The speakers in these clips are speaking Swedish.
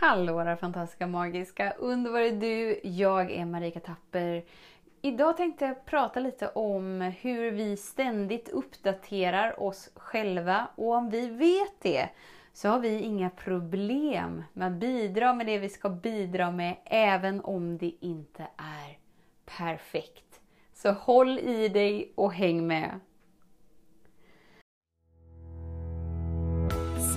Hallå där fantastiska, magiska, underbara du! Jag är Marika Tapper. Idag tänkte jag prata lite om hur vi ständigt uppdaterar oss själva och om vi vet det så har vi inga problem med att bidra med det vi ska bidra med även om det inte är perfekt. Så håll i dig och häng med!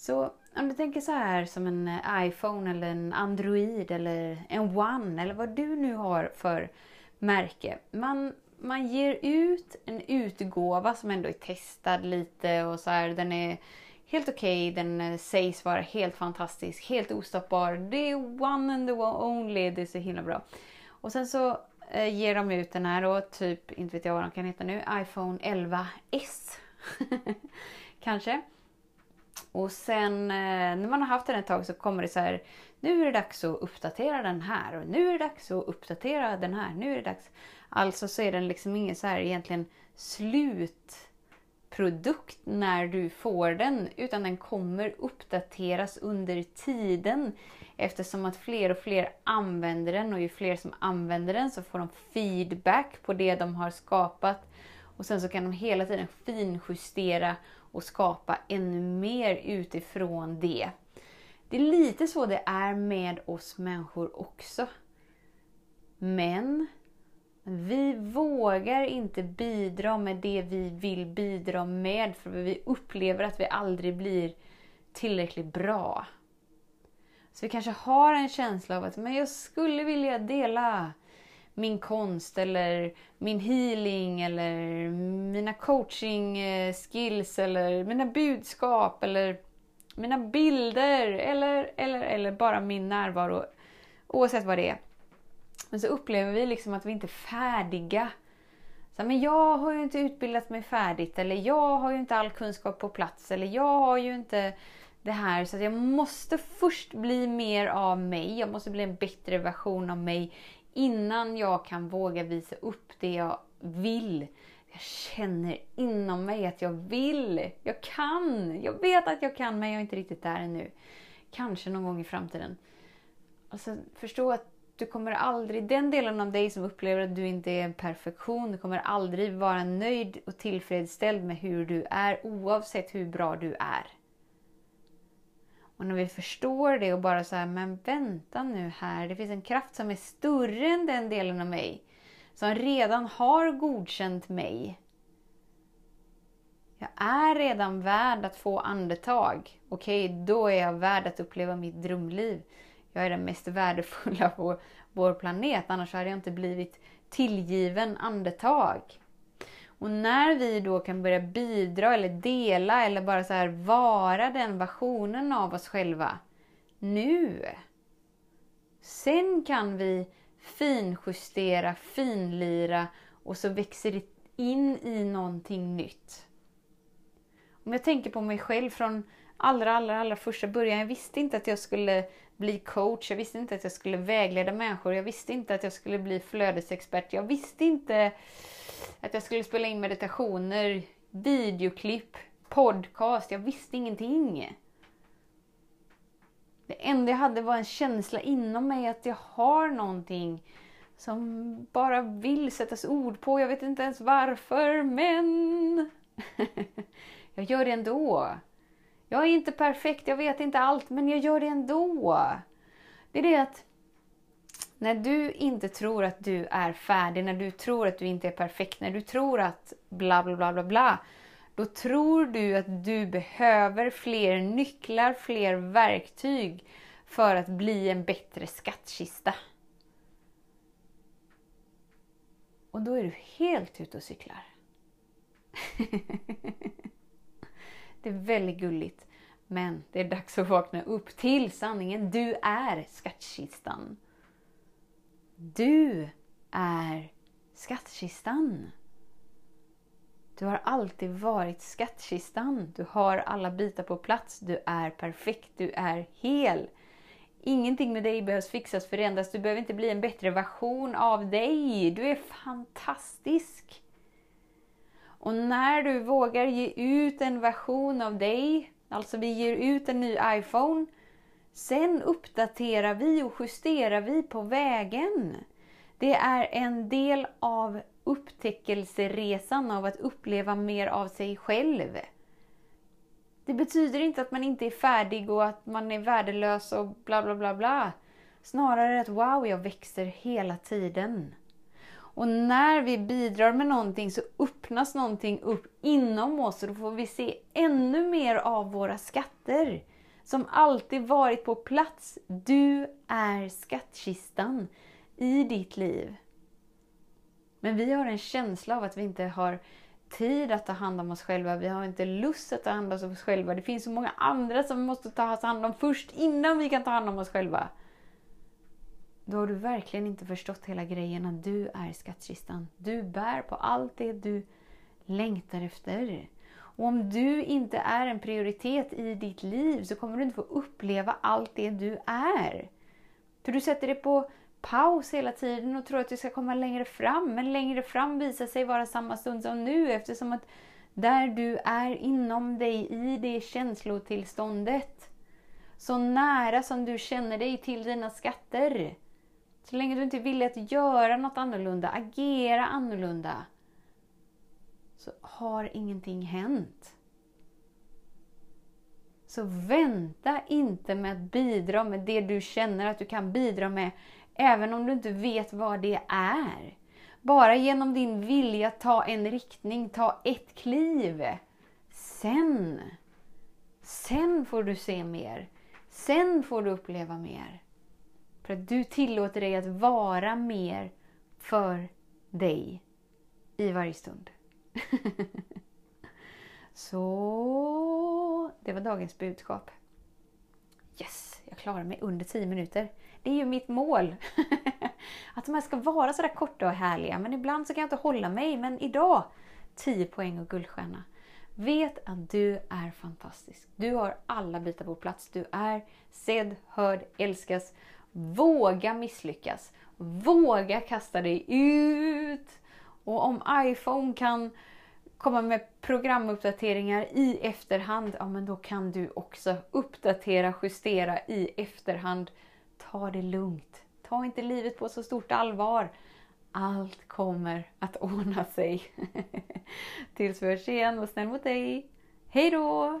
Så om du tänker så här som en eh, iPhone eller en Android eller en One eller vad du nu har för märke. Man, man ger ut en utgåva som ändå är testad lite och så här, den är helt okej, okay, den eh, sägs vara helt fantastisk, helt ostoppbar. Det är one and the only, det är så himla bra. Och sen så eh, ger de ut den här då, typ, inte vet jag vad den kan heta nu, iPhone 11S. Kanske. Och sen eh, när man har haft den ett tag så kommer det så här. Nu är det dags att uppdatera den här och nu är det dags att uppdatera den här. Nu är det dags. Alltså så är den liksom ingen så här egentligen slutprodukt när du får den. Utan den kommer uppdateras under tiden. Eftersom att fler och fler använder den och ju fler som använder den så får de feedback på det de har skapat. Och sen så kan de hela tiden finjustera och skapa ännu mer utifrån det. Det är lite så det är med oss människor också. Men vi vågar inte bidra med det vi vill bidra med för vi upplever att vi aldrig blir tillräckligt bra. Så vi kanske har en känsla av att men jag skulle vilja dela min konst eller min healing eller mina coaching eh, skills eller mina budskap eller mina bilder eller, eller, eller bara min närvaro. Oavsett vad det är. Men så upplever vi liksom att vi inte är färdiga. Så, men jag har ju inte utbildat mig färdigt eller jag har ju inte all kunskap på plats eller jag har ju inte det här så att jag måste först bli mer av mig. Jag måste bli en bättre version av mig innan jag kan våga visa upp det jag vill. Jag känner inom mig att jag vill. Jag kan. Jag vet att jag kan men jag är inte riktigt där ännu. Kanske någon gång i framtiden. Alltså förstå att du kommer aldrig, den delen av dig som upplever att du inte är en perfektion, du kommer aldrig vara nöjd och tillfredsställd med hur du är oavsett hur bra du är. Och när vi förstår det och bara så här, men vänta nu här, det finns en kraft som är större än den delen av mig. Som redan har godkänt mig. Jag är redan värd att få andetag. Okej, okay, då är jag värd att uppleva mitt drömliv. Jag är den mest värdefulla på vår planet, annars hade jag inte blivit tillgiven andetag. Och när vi då kan börja bidra eller dela eller bara så här vara den versionen av oss själva nu. Sen kan vi finjustera, finlira och så växer det in i någonting nytt. Om jag tänker på mig själv från allra, allra, allra första början. Jag visste inte att jag skulle bli coach. Jag visste inte att jag skulle vägleda människor. Jag visste inte att jag skulle bli flödesexpert. Jag visste inte att jag skulle spela in meditationer, videoklipp, podcast. Jag visste ingenting. Det enda jag hade var en känsla inom mig att jag har någonting som bara vill sättas ord på. Jag vet inte ens varför, men jag gör det ändå. Jag är inte perfekt, jag vet inte allt, men jag gör det ändå. Det är det att när du inte tror att du är färdig, när du tror att du inte är perfekt, när du tror att bla bla bla bla bla. Då tror du att du behöver fler nycklar, fler verktyg för att bli en bättre skattkista. Och då är du helt ute och cyklar. det är väldigt gulligt. Men det är dags att vakna upp till sanningen. Du är skattkistan. Du är skattkistan. Du har alltid varit skattkistan. Du har alla bitar på plats. Du är perfekt. Du är hel. Ingenting med dig behövs fixas, förändras. Du behöver inte bli en bättre version av dig. Du är fantastisk. Och när du vågar ge ut en version av dig, alltså vi ger ut en ny iPhone, sen uppdaterar vi och justerar vi på vägen. Det är en del av upptäckelseresan av att uppleva mer av sig själv. Det betyder inte att man inte är färdig och att man är värdelös och bla bla bla bla. Snarare att wow, jag växer hela tiden. Och när vi bidrar med någonting så öppnas någonting upp inom oss och då får vi se ännu mer av våra skatter. Som alltid varit på plats. Du är skattkistan i ditt liv. Men vi har en känsla av att vi inte har tid att ta hand om oss själva. Vi har inte lust att ta hand om oss själva. Det finns så många andra som vi måste ta hand om först innan vi kan ta hand om oss själva. Då har du verkligen inte förstått hela grejen att du är skattkistan. Du bär på allt det du längtar efter. Och om du inte är en prioritet i ditt liv så kommer du inte få uppleva allt det du är. För du sätter det på paus hela tiden och tror att du ska komma längre fram. Men längre fram visar sig vara samma stund som nu eftersom att där du är inom dig i det känslotillståndet. Så nära som du känner dig till dina skatter. Så länge du inte vill att göra något annorlunda, agera annorlunda, så har ingenting hänt. Så vänta inte med att bidra med det du känner att du kan bidra med Även om du inte vet vad det är. Bara genom din vilja ta en riktning, ta ett kliv. Sen, sen får du se mer. Sen får du uppleva mer. För att du tillåter dig att vara mer för dig i varje stund. Så det var dagens budskap. Yes, jag klarar mig under 10 minuter. Det är ju mitt mål. att de här ska vara sådär korta och härliga. Men ibland så kan jag inte hålla mig. Men idag, 10 poäng och guldstjärna. Vet att du är fantastisk. Du har alla bitar på plats. Du är sedd, hörd, älskas. Våga misslyckas. Våga kasta dig ut. Och om iPhone kan komma med programuppdateringar i efterhand, ja men då kan du också uppdatera, justera i efterhand ta det lugnt. Ta inte livet på så stort allvar. Allt kommer att ordna sig. Tills vi hörs igen, var snäll mot dig. Hej då!